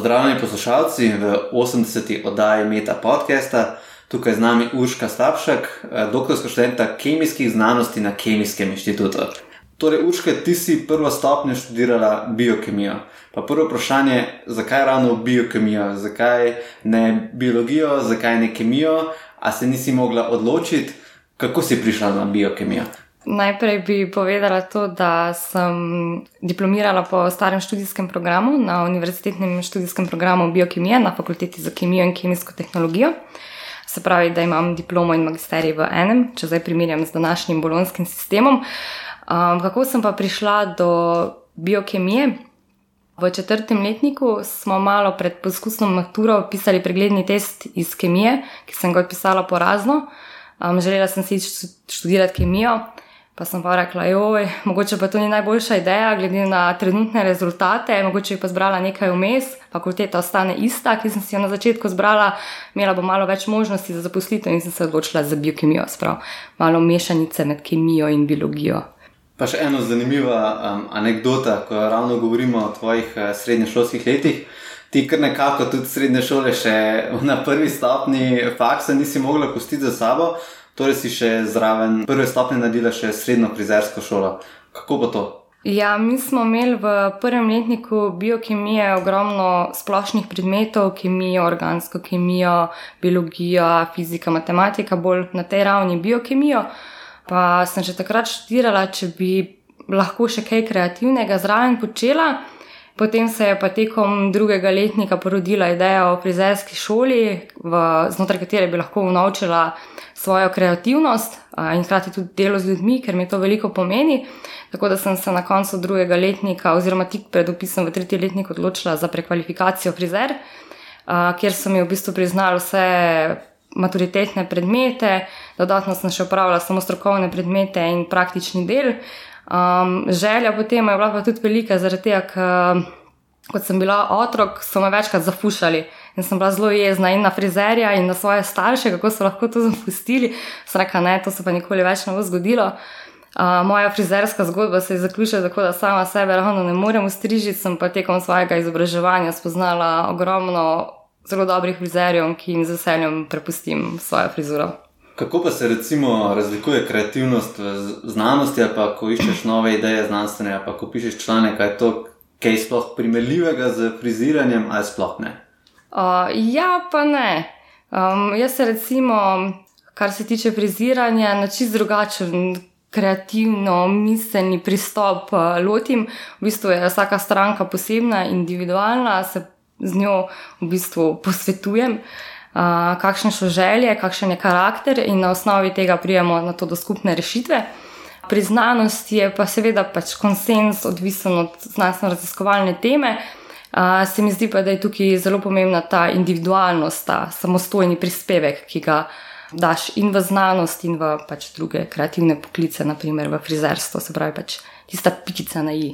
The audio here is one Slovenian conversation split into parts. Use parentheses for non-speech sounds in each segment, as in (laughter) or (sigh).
Pozdravljeni poslušalci v 80. oddaji Meta podcasta. Tukaj z nami Urška Slabšek, eh, doktorska študenta kemijskih znanosti na Kemijskem inštitutu. Torej, Urška, ti si prvo stopnjo študirala biokemijo. Pa prvo vprašanje, zakaj ravno biokemijo, zakaj ne biologijo, zakaj ne kemijo, a se nisi mogla odločiti, kako si prišla na biokemijo? Najprej bi povedala to, da sem diplomirala po starem študijskem programu na univerzitetnem študijskem programu biokemije na fakulteti za kemijo in kemijsko tehnologijo. Se pravi, da imam diplomo in magisterij v enem, če zdaj primerjam z današnjim bolonskim sistemom. Um, kako sem pa prišla do biokemije? V četrtem letniku smo malo pred poskusno maturo pisali pregledni test iz kemije, ki sem ga odpisala porazno. Um, želela sem si študirati kemijo, pa sem pa rekla, joj, mogoče pa to ni najboljša ideja, glede na trenutne rezultate, mogoče bi pa zbrala nekaj vmes, fakulteta ostane ista, ki sem si jo na začetku zbrala, imela bo malo več možnosti za zaposlitev in sem se odločila za biokemijo, sprav malo mešanice med kemijo in biologijo. Pa še ena zanimiva um, anekdota, ko ravno govorimo o tvojih uh, srednješolskih letih. Ti, kar nekako tudi srednje šole, še na prvi stopni faksa nisi mogla pustiti za sabo, torej si še zraven prve stopne naredila še srednjo prizersko šolo. Kako bo to? Ja, mi smo imeli v prvem letniku biokemije ogromno splošnih predmetov, kemijo, organsko kemijo, biologijo, fizika, matematika, bolj na tej ravni biokemijo. Pa sem že takrat študirala, če bi lahko še kaj kreativnega zraven počela. Potem se je pa tekom drugega letnika porodila ideja o frizerski šoli, v, znotraj katere bi lahko unovčila svojo kreativnost in hkrati tudi delo z ljudmi, ker mi to veliko pomeni. Tako da sem se na koncu drugega letnika, oziroma tik pred opisom v tretji letnik, odločila za prekvalifikacijo frizer, kjer so mi v bistvu priznali vse maturitetne predmete, dodatno sem še upravljala samo strokovne predmete in praktični del. Um, želja potem je bila pa tudi velika, zaradi tega, ker kot sem bila otrok, so me večkrat zafušali in sem bila zelo jezna in na frizerja in na svoje starše, kako so lahko to zapustili. Sem rekla, ne, to se pa nikoli več ne bo zgodilo. Uh, moja frizerska zgodba se je zaključila tako, da sama sebe ravno ne morem ustrižiti, sem pa tekom svojega izobraževanja spoznala ogromno zelo dobrih frizerjev, ki jim z veseljem prepustim svojo frizuro. Kako pa se recimo razlikuje kreativnost v znanosti, pa ko iščeš nove ideje znanstvene, pa ko pišeš članek, kaj je to, kaj je sploh primerljivega z friziranjem, ali sploh ne? Uh, ja, pa ne. Um, jaz se recimo, kar se tiče friziranja, na čist drugačen. Kreativno, miselni pristop lotim. V bistvu je vsaka stranka posebna, individualna, se z njo v bistvu posvetujem, uh, kakšne so želje, kakšen je karakter, in na osnovi tega prijemo na to do skupne rešitve. Pri znanosti je pa seveda pač konsens, odvisen od znanstveno-raziskovalne teme. Uh, se mi zdi pa, da je tukaj zelo pomembna ta individualnost, ta samostojni prispevek, ki ga daš in v znanost, in v pač druge kreativne poklice, naprimer v frizerstvo, se pravi pač tista pikica na i,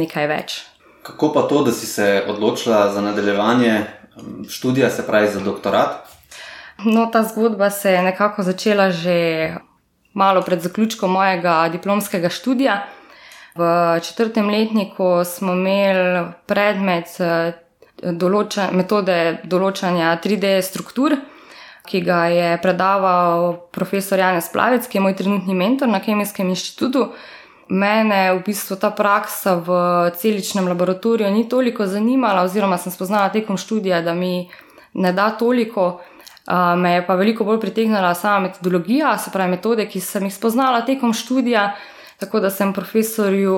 nekaj več. Kako pa to, da si se odločila za nadaljevanje študija, se pravi za doktorat? No, ta zgodba se je nekako začela že malo pred zaključkom mojega diplomskega študija. V četrtem letniku smo imeli predmet eh, določa, metode določanja 3D struktur, ki ga je predaval profesor Janez Plavec, ki je moj trenutni mentor na Kemijskem inštitutu mene v bistvu ta praksa v celičnem laboratoriju ni toliko zanimala, oziroma sem spoznala tekom študija, da mi ne da toliko. Uh, me je pa veliko bolj pritegnila sama metodologija, se pravi metode, ki sem jih spoznala tekom študija. Tako da sem profesorju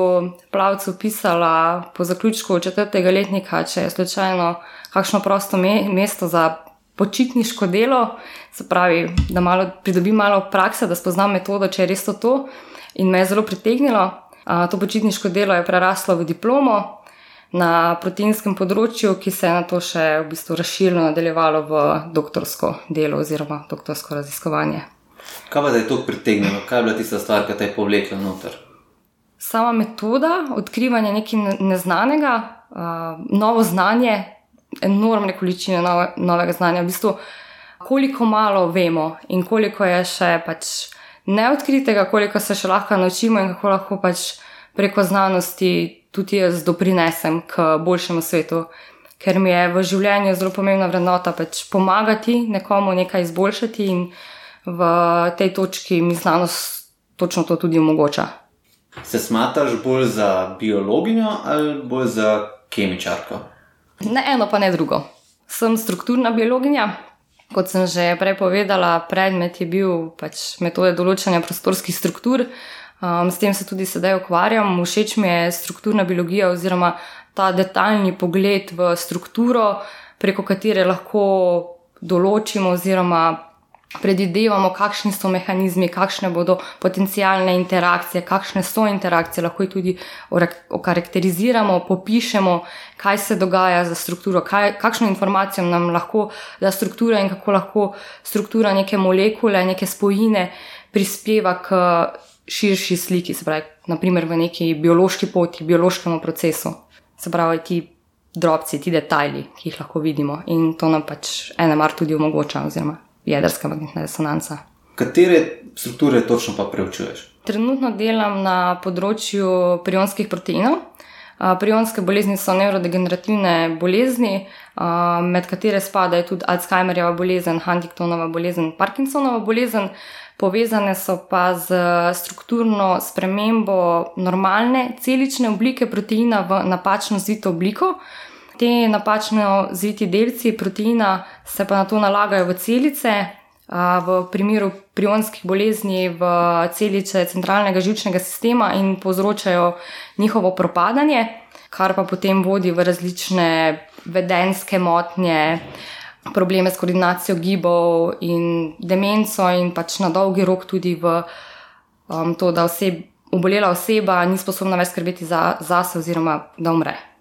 Plavcu pisala po zaključku četrtega letnika, če je slučajno kakšno prosto me mesto za počitniško delo, se pravi, da malo, pridobim malo prakse, da spoznam metodo, če je res to. to in me je zelo pritegnilo. To počitniško delo je preraslo v diplomo na proteinskem področju, ki se je na to še v bistvu razširilo, nadaljevalo v doktorsko delo oziroma doktorsko raziskovanje. Kaj pa je to pritegnilo, kaj je bila tista stvar, ki te je povlekla noter? Sama metoda odkrivanja nekaj neznanega, novo znanje, enormne količine novega znanja, v bistvu koliko malo vemo in koliko je še pač neodkritega, koliko se še lahko naučimo in kako lahko pač preko znanosti tudi jaz doprinesem k boljšemu svetu. ker mi je v življenju zelo pomembna vrednota pač pomagati nekomu nekaj izboljšati in v tej točki mi znanost točno to tudi omogoča. Se smatraš bolj za biologinjo ali bolj za kemičarko? Ne eno, pa ne drugo. Sem strukturna biologinja. Kot sem že prej povedala, predmet je bil pač metode določanja prostorskih struktur. Um, s tem se tudi sedaj ukvarjam. Všeč mi je strukturna biologija oziroma ta detaljni pogled v strukturo, preko katere lahko določimo oziroma predvidevamo, kakšni so mehanizmi, kakšne bodo potencijalne interakcije, kakšne so interakcije, lahko jih tudi okarakteriziramo, popišemo, kaj se dogaja za strukturo, kaj, kakšno informacijo nam lahko da struktura in kako lahko struktura neke molekule, neke spojine prispeva k širši sliki, se pravi, naprimer v neki biološki poti, biološkemu procesu se pravi, ti drobci, ti detajli, ki jih lahko vidimo. In to nam pač NMR tudi omogoča, oziroma jedrska magnetna resonanca. Katere strukture točno pa preučuješ? Trenutno delam na področju prionskih proteinov. Prionske bolezni so nevrodegenerativne bolezni, med katere spadajo tudi Alzheimerjeva bolezen, Huntingtonova bolezen, Parkinsonova bolezen povezane so pa z strukturno spremembo normalne celične oblike proteina v napačno zvito obliko. Te napačno zviti delci proteina se pa na to nalagajo v celice, v primeru prionskih bolezni v celice centralnega žilčnega sistema in povzročajo njihovo propadanje, kar pa potem vodi v različne vedenske motnje, probleme s koordinacijo gibov in demenco, in pač na dolgi rok tudi v um, to, da oseb, obolela oseba ni sposobna več skrbeti za, za se, oziroma da umre.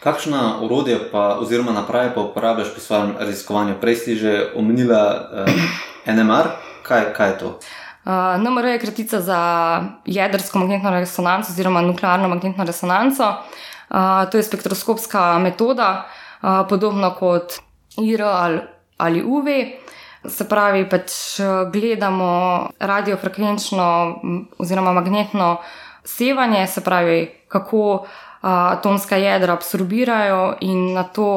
Kakšna urodja pa, oziroma naprave pa uporabljaš pri svojem raziskovanju? Prej si že omenila uh, NMR, kaj, kaj je to? Uh, NMR je kratica za jedrsko magnetno resonanco oziroma nuklearno magnetno resonanco. Uh, to je spektroskopska metoda, uh, podobno kot IR ali, ali UV. Se pravi, pač gledamo radiofrekvenčno oziroma magnetno sevanje, se pravi, kako atomska jedra absorbirajo in na to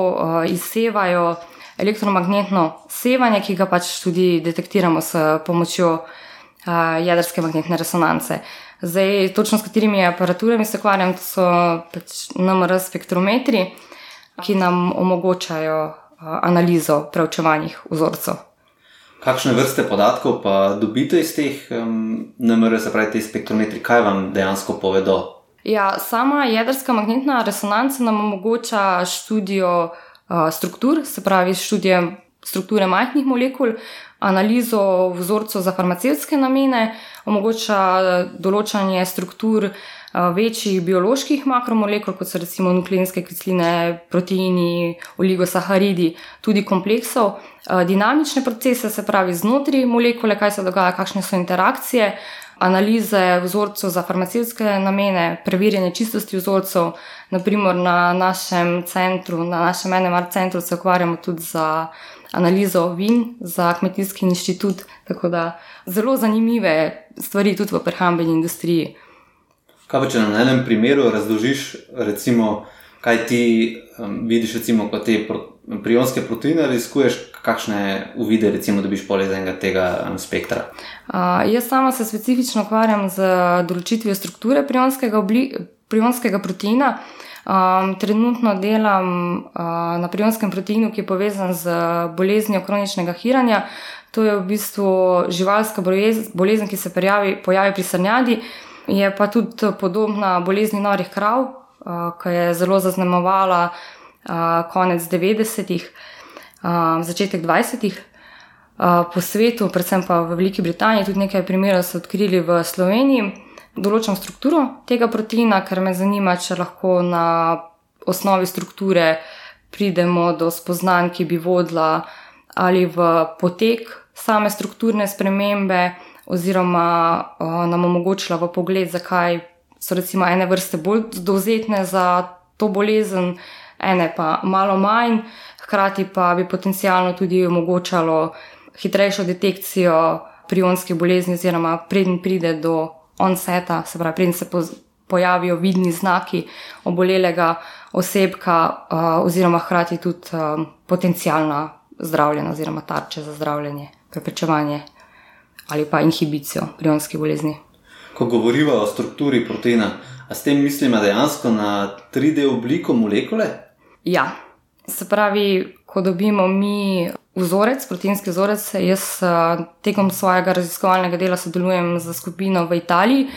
izsevajo elektromagnetno sevanje, ki ga pač tudi detektiramo s pomočjo jedrske magnetne resonance. Zdaj, točno s katerimi aparaturami se ukvarjam, to so pač NMR spektrometri, ki nam omogočajo analizo preučevanih vzorcev. Kakšne vrste podatkov pa dobite iz teh um, NMR, se pravi, te spektrometri, kaj vam dejansko povedo? Ja, sama jedrska magnetna resonanca nam omogoča študijo uh, struktur, se pravi, študije strukture majhnih molekul, analizo vzorcev za farmacevtske namene, omogoča določanje struktur uh, večjih bioloških makromolekul, kot so recimo nukleinske kisline, proteini, oligosaharidi, tudi kompleksov, dinamične procese, se pravi znotraj molekule, kaj se dogaja, kakšne so interakcije, analize vzorcev za farmacevtske namene, preverjanje čistosti vzorcev. Naprimer, na našem centru, na našem NMR centru se ukvarjamo tudi z analizo vin za kmetijski inštitut, tako da zelo zanimive stvari tudi v prehrambeni industriji. Kaj pa če na enem primeru razložiš, recimo, kaj ti um, vidiš, recimo, ko te pro, prionske proteine raziskuješ, kakšne uvide, recimo, dobiš pol iz enega tega um, spektra? Uh, jaz sama se specifično ukvarjam z določitvijo strukture prionskega, obli, prionskega proteina. Um, trenutno delam uh, na prionskem proteinu, ki je povezan z boleznijo kroničnega hiranja. To je v bistvu živalska bolezen, ki se pojavi, pojavi pri srnjadi. Je pa tudi podobna bolezni norih krav, ki je zelo zaznamovala konec 90-ih, začetek 20-ih. Po svetu, predvsem pa v Veliki Britaniji, tudi nekaj primerov so odkrili v Sloveniji. Določam strukturo tega proteina, ker me zanima, če lahko na osnovi strukture pridemo do spoznanj, ki bi vodila ali v potek same strukturne spremembe, oziroma uh, nam omogočila v pogled, zakaj so recimo ene vrste bolj dovzetne za to bolezen, ene pa malo manj, hkrati pa bi potencialno tudi omogočalo hitrejšo detekcijo prionskih bolezni, oziroma preden pride do onseta, se pravi, preden se pojavijo vidni znaki obolelega osebka, oziroma hkrati tudi potencijalna zdravljenja oziroma tarče za zdravljenje, preprečevanje ali pa inhibicijo prionskih bolezni. Ko govorimo o strukturi proteina, a s tem mislimo dejansko na 3D obliko molekule? Ja, se pravi, ko dobimo mi vzorec, proteinski vzorec, jaz tekom svojega raziskovalnega dela sodelujem z skupino v Italiji,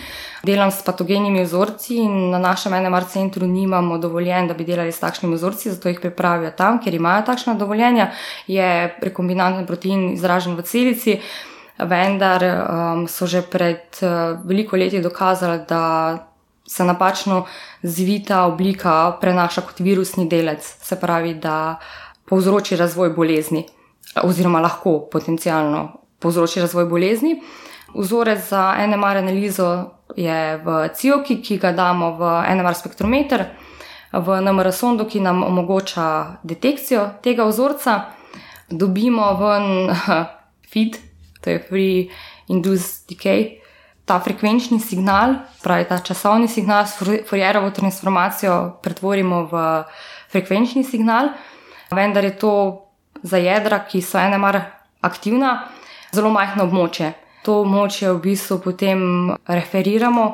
delam s patogenimi vzorci in na našem NMR centru nimamo dovoljen, da bi delali s takšnimi vzorci, zato jih pripravijo tam, ker imajo takšna dovoljenja, je rekombinantni protein izražen v celici vendar um, so že pred uh, veliko leti dokazali, da se napačno zvita oblika prenaša kot virusni delec, se pravi, da povzroči razvoj bolezni, oziroma lahko potencialno povzroči razvoj bolezni. Vzorec za NMR analizo je v CIOKI, ki ga damo v NMR spektrometer, v NMR sondo, ki nam omogoča detekcijo tega vzorca. Dobimo ven (laughs) feed, to je free induced decay. Ta frekvenčni signal, pravi ta časovni signal, s Fourierovo transformacijo pretvorimo v frekvenčni signal, vendar je to za jedra, ki so NMR aktivna, zelo majhno območje. To območje v bistvu potem referiramo,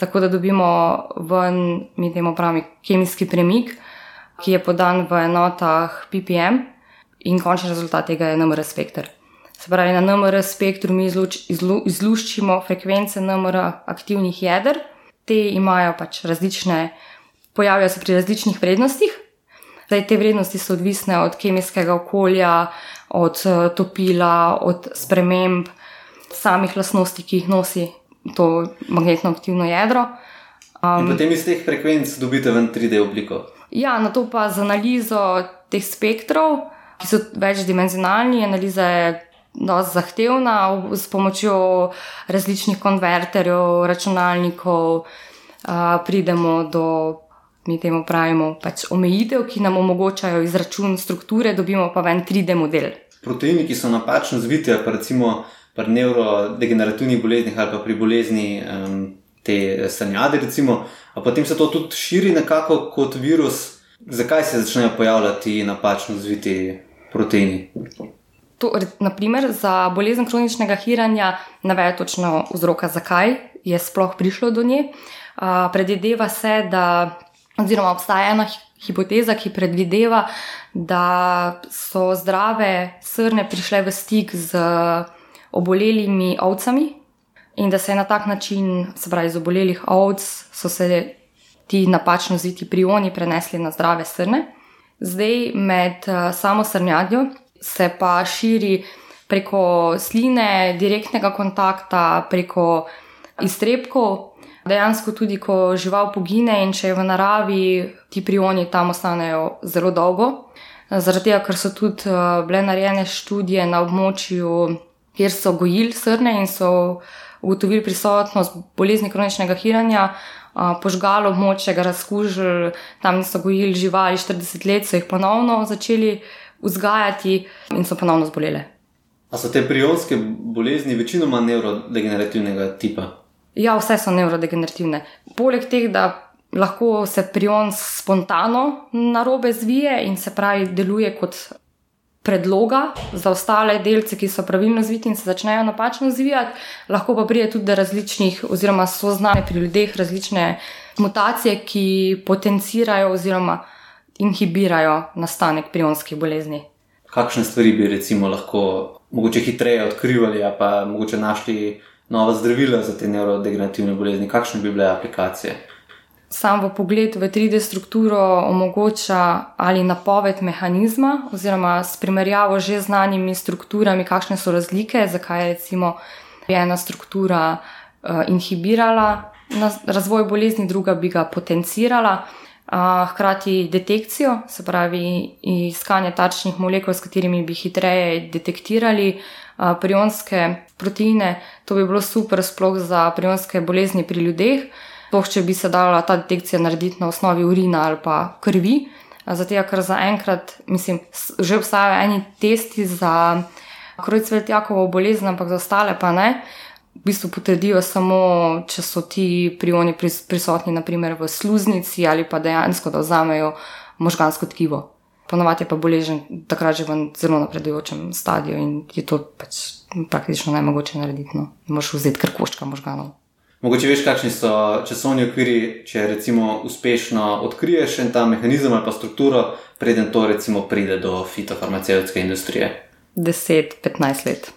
tako da dobimo ven, mi temu pravimo, kemijski premik, ki je podan v enotah ppm, in končni rezultat tega je NMR spektr. Se pravi, na NMR spektru mi izluč, izlu, izluščimo frekvence NMR aktivnih jeder, te imajo pač različne, pojavijo se pri različnih vrednostih. Zdaj, te vrednosti so odvisne od kemijskega okolja, od eh, topila, od sprememb samih lastnosti, ki jih nosi to magnetno aktivno jedro. Um, potem iz teh frekvenc dobite ven 3D obliko. Ja, na to pa z analizo teh spektrov, ki so večdimenzionalni, analiza je dosti zahtevna, s pomočjo različnih konverterjev, računalnikov, a, pridemo do, mi temu pravimo, pač omejitev, ki nam omogočajo izračun strukture, dobimo pa ven 3D model. Proteini, ki so napačno zviti, pa recimo pri neurodegenerativnih boleznih ali pa pri bolezni um, te sanjade, recimo, a potem se to tudi širi nekako kot virus. Zakaj se začnejo pojavljati napačno zviti proteini? To, naprimer, za bolezen kroničnega hiranja ne ve točno vzroka, zakaj je sploh prišlo do nje. Predvideva se, da, oziroma obstaja ena hipoteza, ki predvideva, da so zdrave srne prišle v stik z obolelimi ovcami in da se je na tak način, se pravi, iz obolelih ovc, so se ti napačno zviti prioni prenesli na zdrave srne. Zdaj, med samo srnjadjo se pa širi preko sline, direktnega kontakta, preko iztrebkov. Dejansko tudi, ko žival pogine in če je v naravi, ti prioni tam ostanejo zelo dolgo. Zaradi tega, ker so tudi eh, bile narejene študije na območju, kjer so gojili srne in so ugotovili prisotnost bolezni kroničnega hiranja, eh, požgalo območje, ga razkužili, tam niso gojili živali 40 let, so jih ponovno začeli vzgajati in so ponovno zbolele. A so te prionske bolezni večinoma nevrodegenerativnega tipa? Ja, vse so nevrodegenerativne. Poleg tega, da lahko se prion spontano na robe zvije in se pravi, deluje kot predloga za ostale delce, ki so pravilno zviti in se začnejo napačno zvijati, lahko pa pride tudi do različnih, oziroma so znane pri ljudeh različne mutacije, ki potencirajo oziroma inhibirajo nastanek prionskih bolezni. Kakšne stvari bi recimo lahko mogoče hitreje odkrivali, pa mogoče našli nova zdravila za te neurodegenerativne bolezni? Kakšne bi bile aplikacije? Sam v pogled v 3D strukturo omogoča ali napoved mehanizma, oziroma s primerjavo že znanimi strukturami, kakšne so razlike, zakaj je recimo ena struktura uh, inhibirala razvoj bolezni, druga bi ga potencirala hkrati detekcijo, se pravi iskanje tačnih molekul, s katerimi bi hitreje detektirali prionske proteine. To bi bilo super, sploh za prionske bolezni pri ljudeh. Sploh, če bi se dala ta detekcija narediti na osnovi urina ali pa krvi. Zato, ker zaenkrat, mislim, že obstajajo eni testi za krojcvetjakovo bolezen, ampak za ostale pa ne. V bistvu potrdijo samo, če so ti prioni prisotni, naprimer v sluznici ali pa dejansko da vzamejo možgansko tkivo. Ponovadi je pa bolezen takrat že v zelo napredujočem stadiju in je to pač praktično najmogoče narediti. No. Moš vzeti kar koščka možganov. Mogoče veš, kakšni so časovni okviri, če recimo uspešno odkriješ en ta mehanizem ali pa strukturo, preden to recimo pride do fitofarmacevtske industrije. 10-15 let.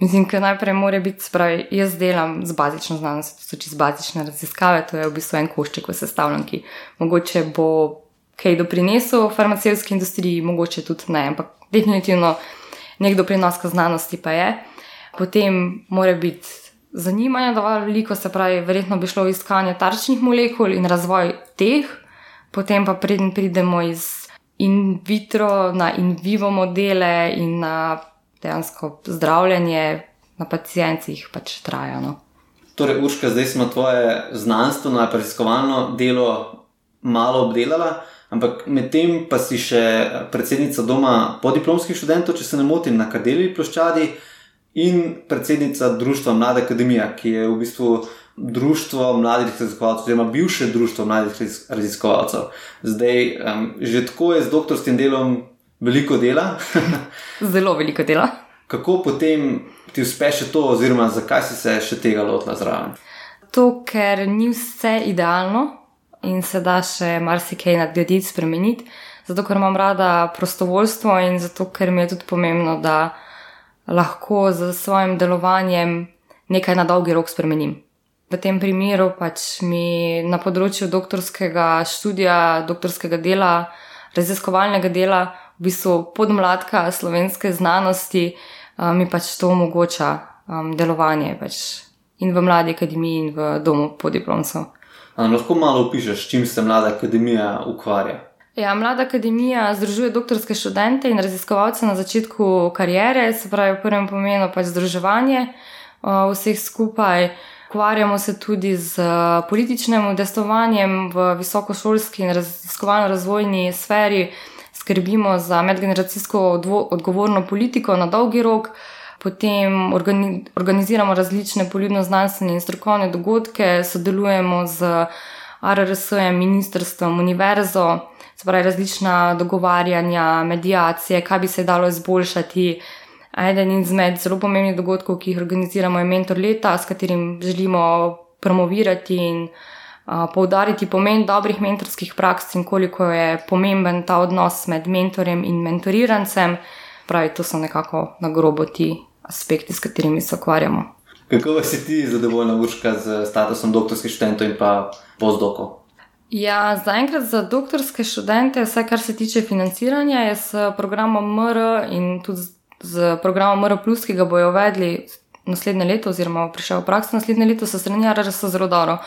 Mislim, da najprej mora biti, spravi, jaz delam z bazično znanostjo, to so čisto bazične raziskave, to je v bistvu en košček v sestavljanki. Mogoče bo kaj doprinesel farmacevtski industriji, mogoče tudi ne, ampak definitivno nek doprinos k znanosti pa je. Potem mora biti zanimanje dovolj veliko, se pravi, verjetno bi šlo v iskanje tarčnih molekul in razvoj teh, potem pa preden pridemo iz in vitro na in vivo modele in na dejansko zdravljenje na pacijentih pač traja. No. Torej, Urška, zdaj smo tvoje znanstveno in raziskovalno delo malo obdelala, ampak medtem pa si še predsednica doma podiplomskih študentov, če se ne motim, na Kadeli ploščadi in predsednica Društva Mlada Akademija, ki je v bistvu društvo mladih raziskovalcev, oziroma bivše društvo mladih raziskovalcev. Zdaj, um, že tako je z doktorskim delom veliko dela. (laughs) Zelo veliko dela. Kako potem ti uspe še to, oziroma zakaj si se še tega lotila zraven? To, ker ni vse idealno in se da še marsikaj nadgraditi, spremeniti. Zato, ker imam rada prostovoljstvo in zato, ker mi je tudi pomembno, da lahko z svojim delovanjem nekaj na dolgi rok spremenim. V tem primeru pač mi na področju doktorskega študija, doktorskega dela, raziskovalnega dela v bistvu podmladka slovenske znanosti, um, mi pač to omogoča um, delovanje pač in v mladi akademiji, in v domu podiplomcev. Lahko malo opišem, s čim se mlada akademija ukvarja. Ja, mlada akademija združuje doktorske študente in raziskovalce na začetku karijere, se pravi, v prvem pomenu pač združevanje uh, vseh skupaj. Ukvarjamo se tudi z političnim udestovanjem v visokošolski in raziskovalno razvojni sferi, skrbimo za medgeneracijsko odgovorno politiko na dolgi rok, potem organi organiziramo različne poljubno-znanstvene in strokovne dogodke, sodelujemo z RRS-jem, ministrstvom, univerzo, spravi različna dogovarjanja, medijacije, kaj bi se dalo izboljšati. Eden izmed zelo pomembnih dogodkov, ki jih organiziramo, je Mentor leta, s katerim želimo promovirati in poudariti pomen dobrih mentorskih praks in koliko je pomemben ta odnos med mentorjem in mentorirancem. Pravi, to so nekako na grobo ti aspekti, s katerimi se ukvarjamo. Kako si ti zadovoljna, Urška, z statusom doktorskih študentov in pa pozdokov? Ja, zaenkrat za doktorske študente, vse kar se tiče financiranja, je s programom MR in tudi z programom MR, ki ga bojo uvedli naslednje leto, oziroma prišel v prakso naslednje leto, so strani RRS zelo dobro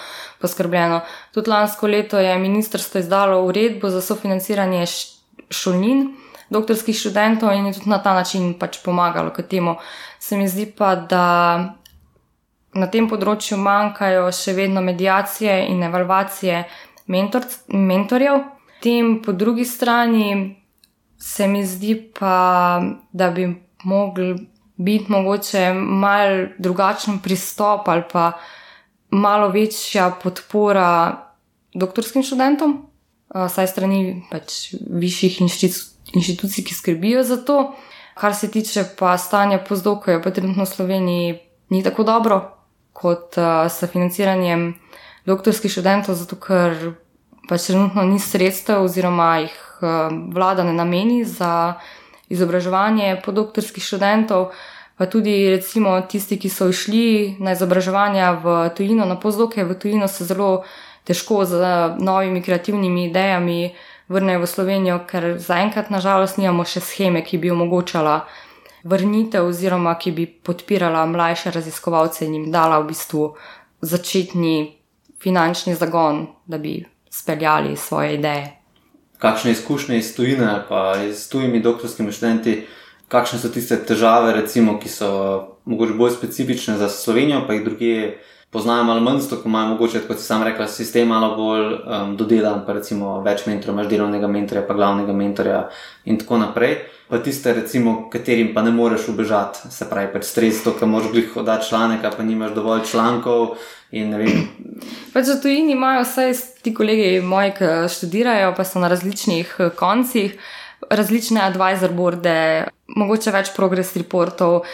poskrbljeno. Tudi lansko leto je ministrstvo izdalo uredbo za sofinanciranje šolnin doktorskih študentov in je tudi na ta način pač pomagalo k temu. Se mi zdi pa, da na tem področju manjkajo še vedno medijacije in evalvacije mentor, mentorjev. Tem po drugi strani se mi zdi pa, da bi mogli biti mogoče mal drugačen pristop ali pa malo večja podpora doktorskim študentom, saj strani pač višjih inštitucij, ki skrbijo za to. Kar se tiče pa stanja pozdokov, pa trenutno v Sloveniji ni tako dobro kot uh, s financiranjem doktorskih študentov, zato ker pač trenutno ni sredstev oziroma jih uh, vlada ne nameni za izobraževanje podoktorskih študentov, pa tudi recimo tisti, ki so išli na izobraževanja v tujino, na pozdoke v tujino, se zelo težko z novimi kreativnimi idejami vrnejo v Slovenijo, ker zaenkrat nažalost nimamo še scheme, ki bi omogočala vrnitev oziroma ki bi podpirala mlajše raziskovalce in jim dala v bistvu začetni finančni zagon, da bi speljali svoje ideje kakšne izkušnje iz tujine ali pa s tujimi doktorskimi študenti, kakšne so tiste težave, recimo, ki so mogoče bolj specifične za Slovenijo, pa jih druge poznajo malo manj, zato imajo mogoče, kot si sam rekla, sistem malo bolj um, dodelan, pa recimo več mentorjev, imaš delovnega mentorja, pa glavnega mentorja in tako naprej. Pa tiste, recimo, katerim pa ne moreš ubežati, se pravi, pač stres, to, kar moraš glih oddati članek, pa nimaš dovolj člankov. Pač v tujini imajo vse ti kolegi moji, ki študirajo, pa so na različnih eh, koncih, različne advisor boarde, mogoče več progress reportov,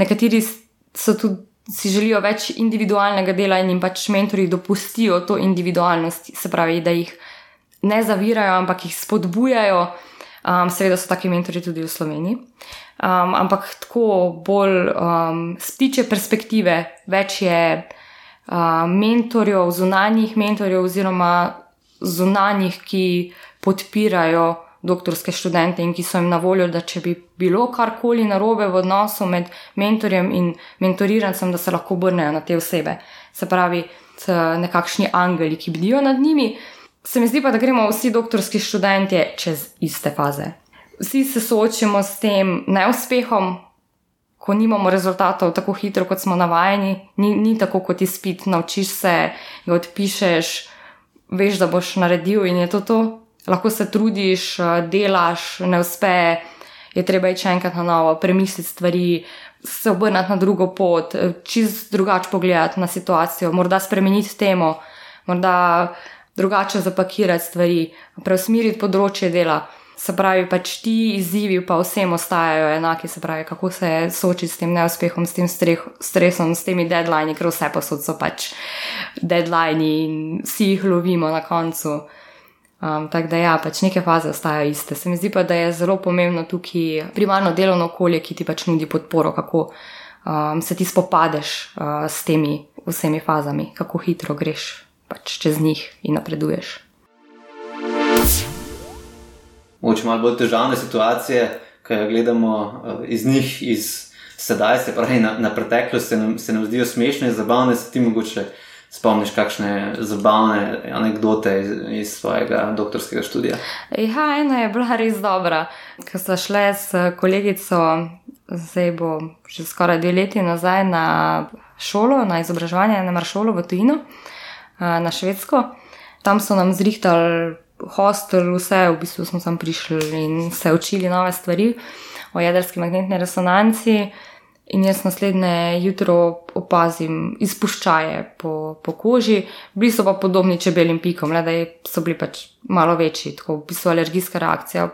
nekateri so tudi si želijo več individualnega dela in jim pač mentori dopustijo to individualnost, se pravi, da jih ne zavirajo, ampak jih spodbujajo. Um, seveda so taki mentori tudi v Sloveniji. Um, ampak tako bolj um, stiče perspektive, več je uh, mentorjev, zunanjih mentorjev, oziroma zunanjih, ki podpirajo doktorske študente in ki so jim na voljo, da če bi bilo karkoli narobe v odnosu med mentorjem in mentorirancem, da se lahko obrnejo na te osebe. Se pravi, nekakšni angeli, ki bdijo nad njimi. Se mi zdi pa, da gremo vsi doktorski študenti čez iste faze. Vsi se soočimo s tem neuspehom, ko nimamo rezultatov tako hitro, kot smo navajeni, ni, ni tako kot izpit, naučiš se, ga odpišeš, veš, da boš naredil in je to to, lahko se trudiš, eh, delaš, ne uspe, je treba iti enkrat na novo, premisliti stvari, se obrniti na drugo pot, eh, čist drugače pogledati na situacijo, morda spremeniti temo, morda drugače zapakirati stvari, preusmeriti področje dela. Se pravi, pač ti izzivi pa vsem ostajajo enaki, se pravi, kako se soočiti s tem neuspehom, s tem stresom, s temi deadline, ker vse posod so pač deadline in vsi jih lovimo na koncu. Um, tako da, ja, pač neke faze ostajajo iste. Se mi zdi pa, da je zelo pomembno tukaj primarno delovno okolje, ki ti pač nudi podporo, kako um, se ti spopadeš uh, s temi vsemi fazami, kako hitro greš pač čez njih in napreduješ. Moče malo bolj težavne situacije, ki jih gledamo uh, iz njih, iz sedaj, se pravi na, na preteklost, se nam, se nam zdijo smešne, zabavne, se ti mogoče spomniš kakšne zabavne anekdote iz, iz svojega doktorskega študija? Ja, ena je bila res dobra. Ko smo šli s kolegico, zdaj bo že skoraj dve leti nazaj na šolo, na izobraževanje, na maršolo v Tujino, na Švedsko. Tam so nam zrihtali hostel, vse, v bistvu smo tam prišli in se učili nove stvari o jedrski magnetni resonanci. In jaz naslednje jutro opazim izpuščaje po, po koži, bili so pa podobni čebelim pikom, le da so bili pač malo večji, tako v bistvu alergijska reakcija.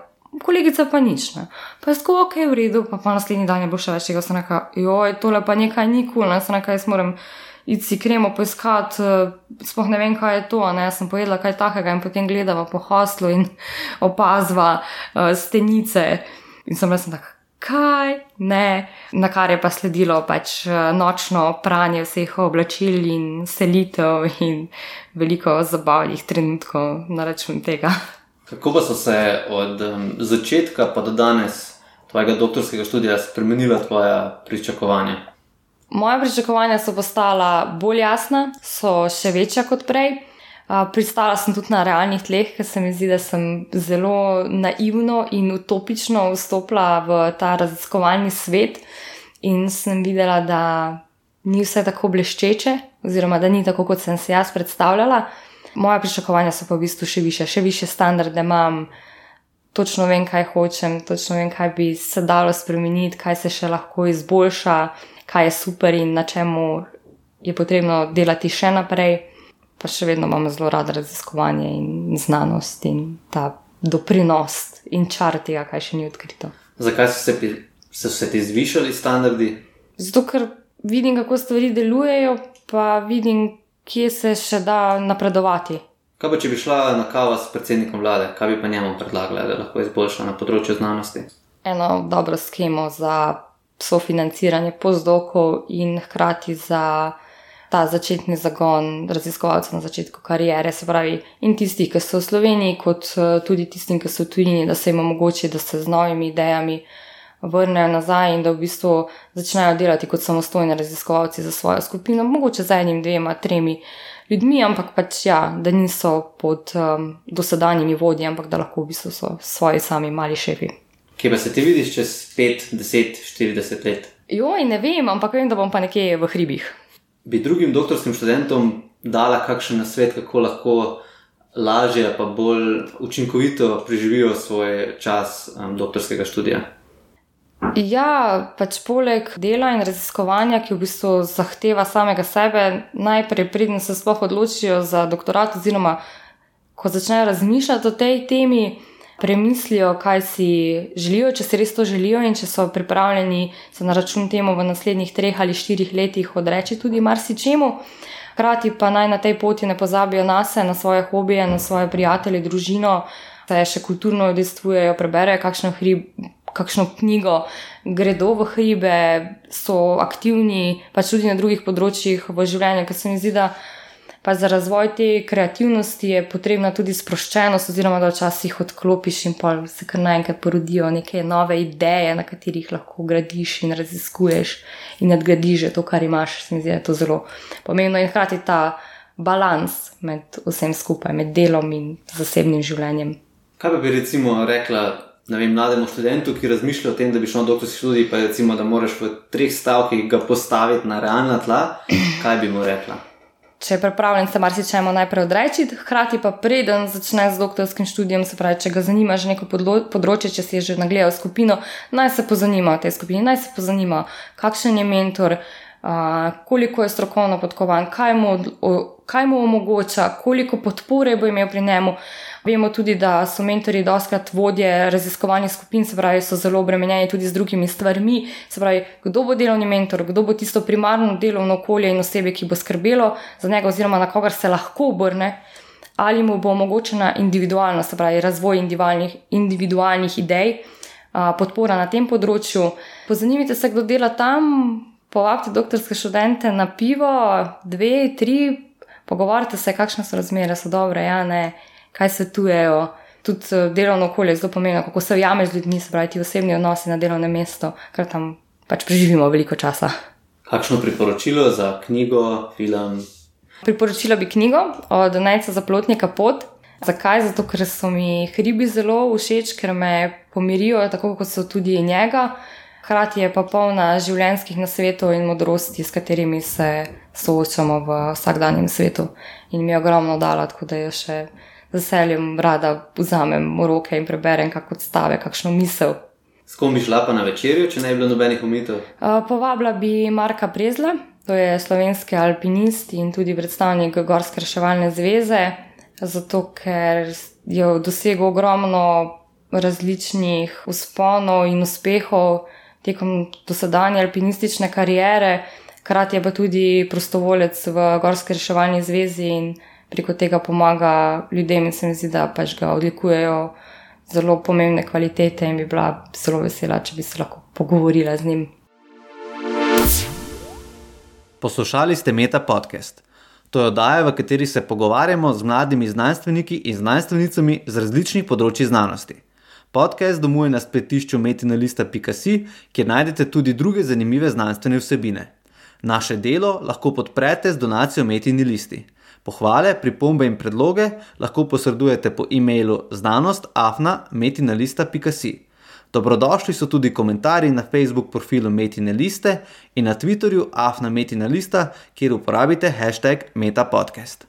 Kolegica pa nič, ne. Pa je tako ok, v redu, pa, pa naslednji dan je bilo še več tega, sem rekel, joj, tole pa nekaj ni kul, cool, ne, sem rekel, jaz moram iti si kremo poiskati, eh, sploh ne vem, kaj je to, ne, jaz sem pojedla kaj takega in potem gledava po hostlu in (laughs) opazva uh, stenice in sem res tako kaj ne, na kar je pa sledilo pač eh, nočno pranje vseh oblačil in selitev in veliko zabavnih trenutkov na račun tega. Kako pa so se od um, začetka pa do danes tvojega doktorskega študija spremenila tvoja pričakovanja? Moja pričakovanja so postala bolj jasna, so še večja kot prej. Pristala sem tudi na realnih tleh, ker se mi zdi, da sem zelo naivno in utopično vstopila v ta raziskovalni svet in sem videla, da ni vse tako bleščeče, oziroma da ni tako, kot sem si jaz predstavljala. Moja pričakovanja so pa v bistvu še više, še više standarde imam, točno vem, kaj hočem, točno vem, kaj bi se dalo spremeniti, kaj se še lahko izboljša, kaj je super in na čemu je potrebno delati še naprej pa še vedno imam zelo rada raziskovanje in znanost in ta doprinos in čar tega, kaj še ni odkrito. Zakaj so se, so se ti zvišali standardi? Zato, ker vidim, kako stvari delujejo, pa vidim, kje se še da napredovati. Kaj pa, če bi šla na kavo s predsednikom vlade, kaj bi pa njemu predlagala, da lahko izboljša na področju znanosti? Eno dobro schemo za sofinanciranje pozdokov in hkrati za ta začetni zagon raziskovalcev na začetku karijere, se pravi, in tisti, ki so v Sloveniji, kot eh, tudi tisti, ki so v tujini, da se jim omogoči, da se z novimi idejami vrnejo nazaj in da v bistvu začnejo delati kot samostojni raziskovalci za svojo skupino, mogoče z enim, dvema, tremi ljudmi, ampak pač ja, da niso pod um, dosedanjimi vodji, ampak da lahko v bistvu so svoji sami mali šefi. Kje pa se ti vidiš čez 5, 10, 40 let? Jo, in ne vem, ampak vem, da bom pa nekje v hribih bi drugim doktorskim študentom dala kakšen nasvet, kako lahko lažje, pa bolj učinkovito preživijo svoj čas um, doktorskega študija? Ja, pač poleg dela in raziskovanja, ki v bistvu zahteva samega sebe, najprej pridem se sploh odločijo za doktorat, oziroma ko začnejo razmišljati o tej temi, premislijo, kaj si želijo, če si res to želijo in če so pripravljeni se na račun temu v naslednjih treh ali štirih letih odreči tudi marsičemu. Hkrati pa naj na tej poti ne pozabijo na sebe, na svoje hobije, na svoje prijatelje, družino, se še kulturno udejstvujejo, preberejo kakšno, hrib, kakšno knjigo, gredo v hribe, so aktivni, pač tudi na drugih področjih v življenju, ker se mi zdi, da pa za razvoj te kreativnosti je potrebna tudi sproščenost, oziroma da včasih odklopiš in pa se kar naenkrat porodijo neke nove ideje, na katerih lahko gradiš in raziskuješ in nadgradiš to, kar imaš. Se mi zdi, da je to zelo pomembno in hkrati ta balans med vsem skupaj, med delom in zasebnim življenjem. Kaj bi recimo rekla? Vem, mlademu študentu, ki razmišlja o tem, da bi šel na doktorski študij, pa recimo, da moraš v treh stavkih ga postaviti na realna tla, kaj bi mu rekla? Če je pripravljen se marsičemu najprej odreči, hkrati pa preden začne z doktorskim študijem, se pravi, če ga zanima že neko področje, če si je že nagledal skupino, naj se pozanima o tej skupini, naj se pozanima, kakšen je mentor, koliko je strokovno podkovan, kaj mu, kaj mu omogoča, koliko podpore bo imel pri njemu. Vemo tudi, da so mentori doskrat vodje raziskovalnih skupin, se pravi, so zelo obremenjeni tudi z drugimi stvarmi. Se pravi, kdo bo delovni mentor, kdo bo tisto primarno delovno okolje in osebe, ki bo skrbelo za njega, oziroma na kogar se lahko obrne, ali mu bo omogočena individualno, se pravi, razvoj individualnih, individualnih idej, podpora na tem področju. Pozanimite se, kdo dela tam, povabite doktorske študente na pivo, dve, tri, pogovarjate se, kakšne so razmere, so dobre, ja, ne kaj svetujejo. Tudi eh, delovno okolje je zelo pomembno, kako se ujameš z ljudmi, se pravi, ti osebni odnosi na delovnem mestu, ker tam pač preživimo veliko časa. Kakšno priporočilo za knjigo, film? Priporočila bi knjigo od Najca za plotnika pot. Zakaj? Zato, ker so mi hribi zelo všeč, ker me pomirijo, tako kot so tudi njega. Hkrati je pa polna življenjskih nasvetov in modrosti, s katerimi se soočamo v vsakdanjem svetu. In mi je ogromno dala, tako da je še veseljem rada vzamem v roke in preberem kakšno odstave, kakšno misel. S kom bi šla pa na večerjo, če ne bi bilo nobenih umitev? Uh, povabila bi Marka Prezla, to je slovenski alpinist in tudi predstavnik Gorske reševalne zveze, zato ker je dosegel ogromno različnih usponov in uspehov tekom dosedanje alpinistične kariere, hkrati je pa tudi prostovolec v Gorske reševalni zvezi in preko tega pomaga ljudem in se mi zdi, da pač ga odlikujejo zelo pomembne kvalitete in bi bila zelo vesela, če bi se lahko pogovorila z njim. Poslušali ste Meta podcast. To je oddaja, v kateri se pogovarjamo z mladimi znanstveniki in znanstvenicami z različnih področji znanosti. Podcast domuje na spletišču metinalista.com, kjer najdete tudi druge zanimive znanstvene vsebine. Naše delo lahko podprete z donacijo Metinalisti. Pohvale, pripombe in predloge lahko posredujete po e-mailu znanost.afna.metinalista.com. Dobrodošli so tudi komentarji na Facebook profilu Metina Liste in na Twitterju afna.metina lista, kjer uporabite hashtag metapodcast.